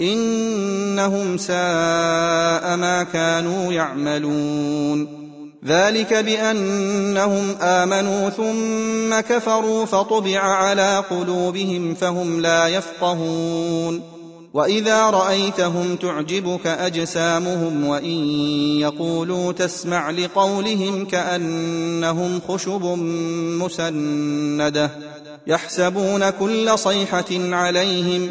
إنهم ساء ما كانوا يعملون. ذلك بأنهم آمنوا ثم كفروا فطبع على قلوبهم فهم لا يفقهون. وإذا رأيتهم تعجبك أجسامهم وإن يقولوا تسمع لقولهم كأنهم خشب مسندة يحسبون كل صيحة عليهم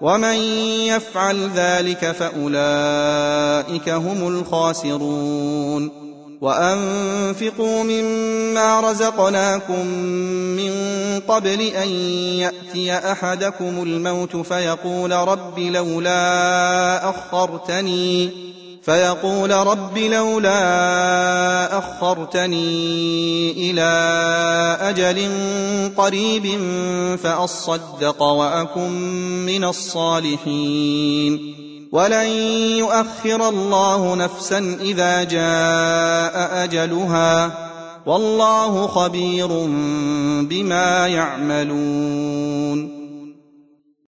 ومن يفعل ذلك فأولئك هم الخاسرون. وأنفقوا مما رزقناكم من قبل أن يأتي أحدكم الموت فيقول رب لولا أخرتني فيقول رب لولا اخرتني إلى أجل قريب فأصدق وأكن من الصالحين. ولن يؤخر الله نفسا إذا جاء أجلها. والله خبير بما يعملون.